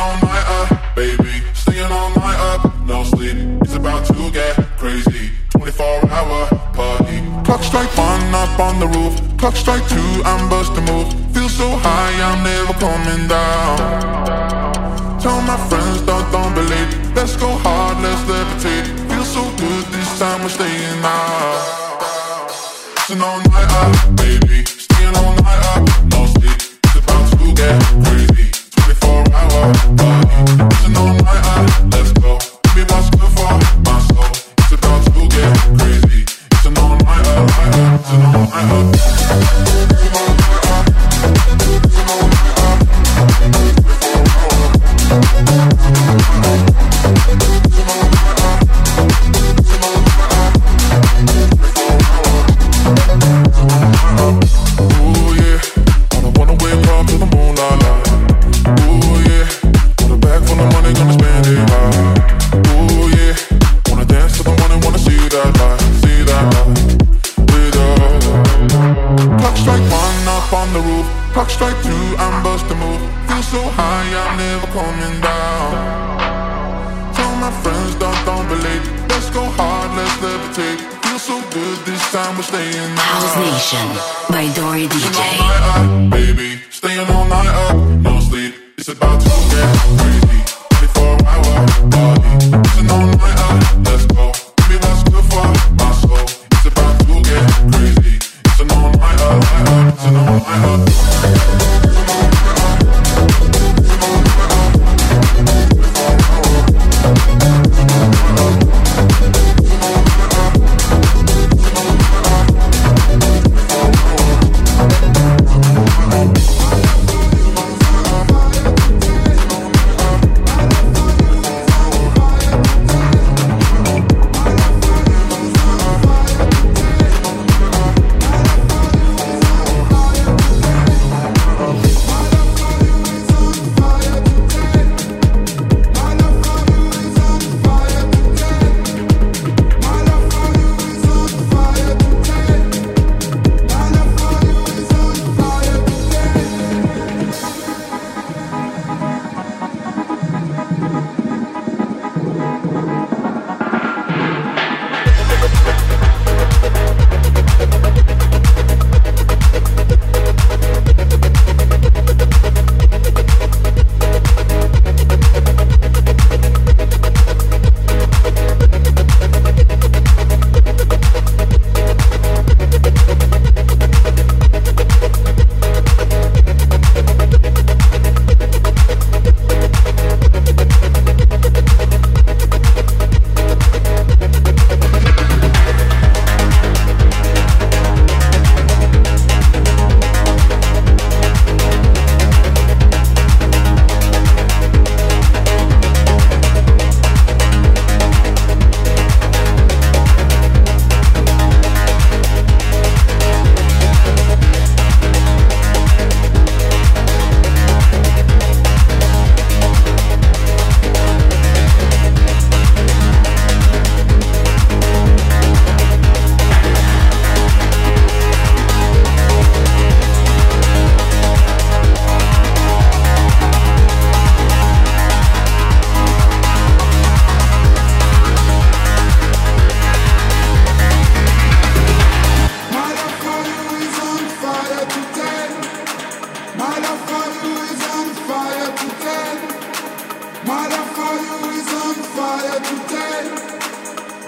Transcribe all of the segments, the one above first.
all night up, baby. Staying all night up, no sleep. It's about to get crazy. 24 hour party. Clock strike one up on the roof. Clock strike two, I'm bust a move. Feel so high, I'm never coming down. Tell my friends, don't, don't believe. Let's go hard, let's levitate. Feel so good this time, we're staying out. Staying all night up, baby. Staying all night up, no sleep. It's about to get Oh, oh, oh, oh, oh,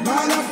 My love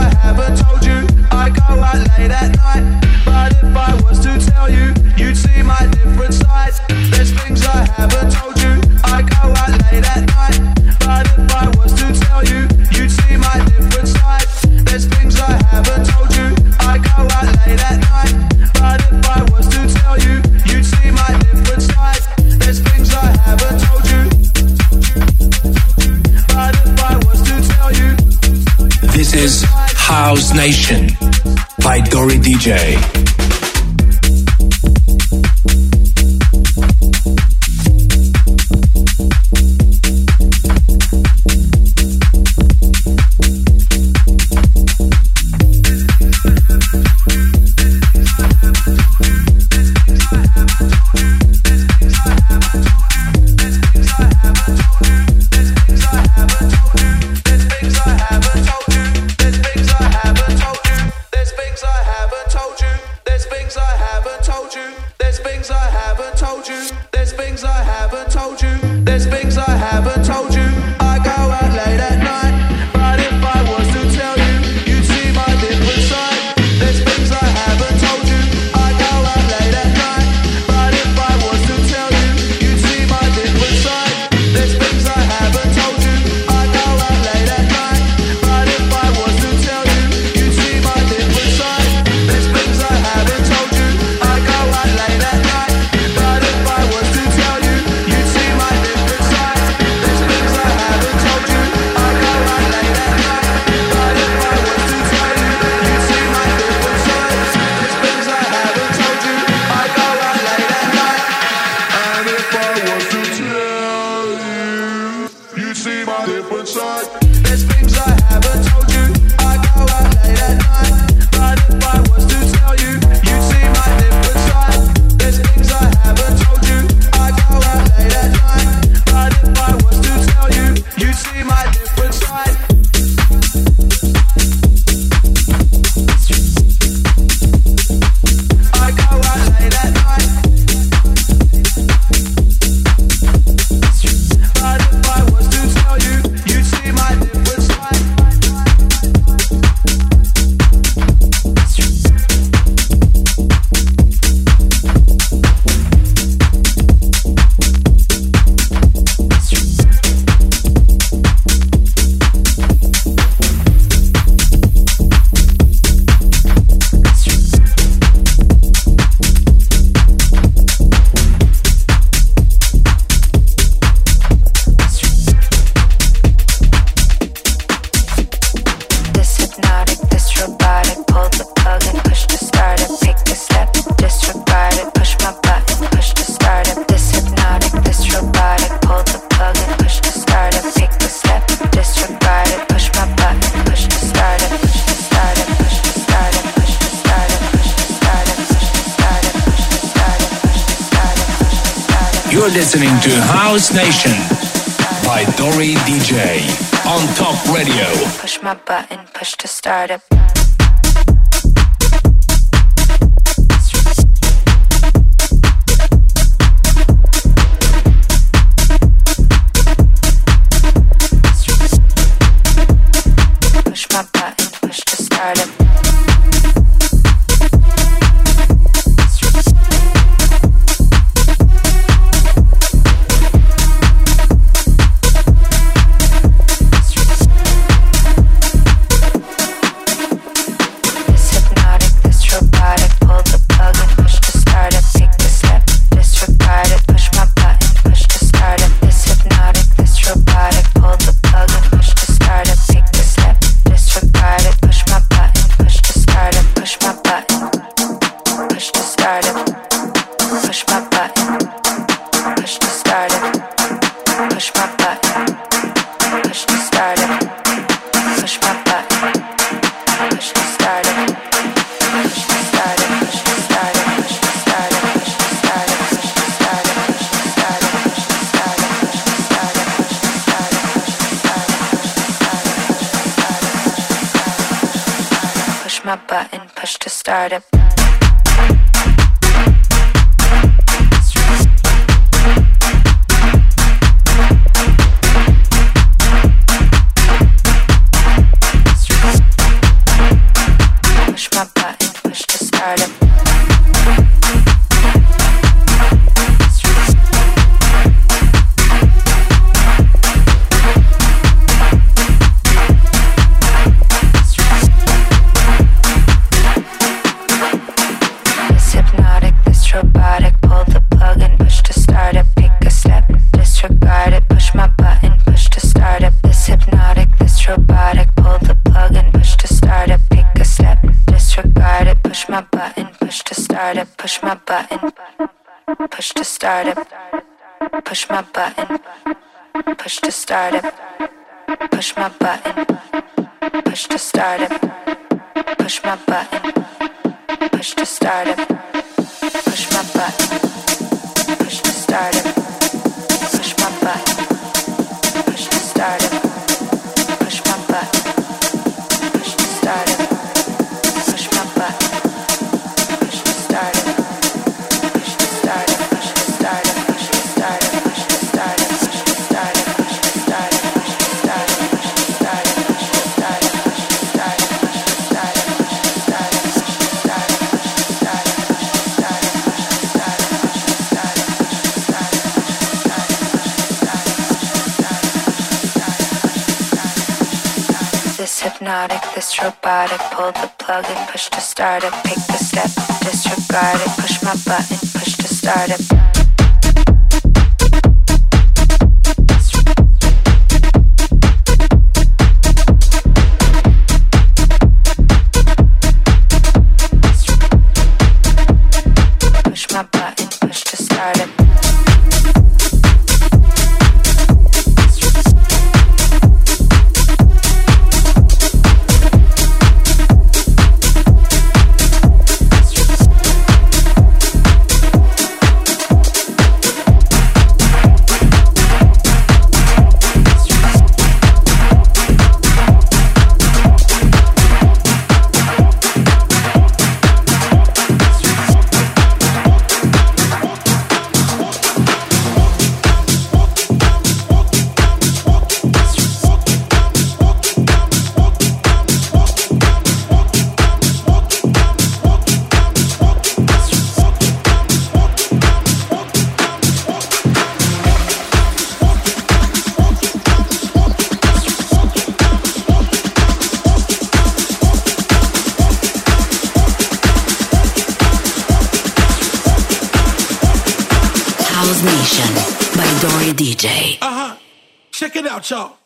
have a Nation by Dory DJ. I haven't told you. There's things I haven't told you. different side. House Nation by Dory DJ on Top Radio. Push my button, push to start up. Push to start it. Push my button. Push to start it. Push my button. Push to start it. Push my button. Push to start it. Push my button. Push to start it. this robotic. Pull the plug and push to start it. Pick the step, disregard it. Push my button, push to start it. it out, y'all.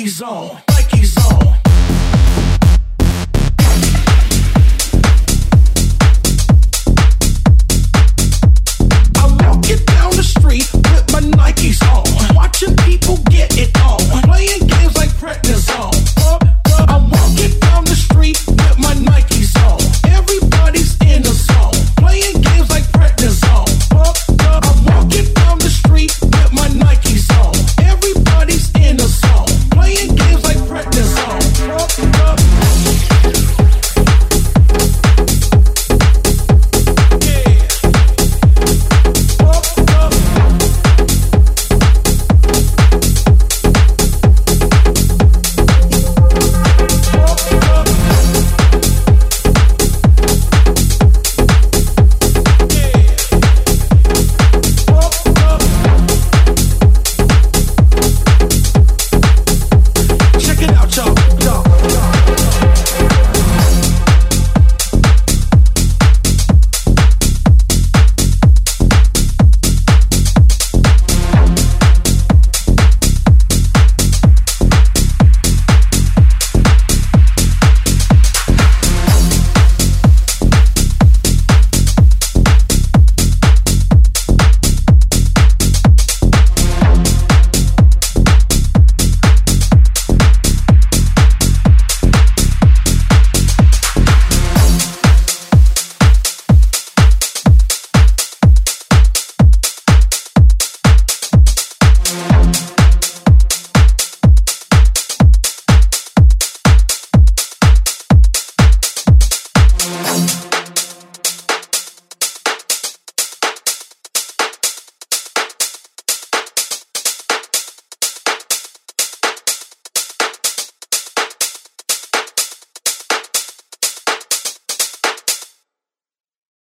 he's on.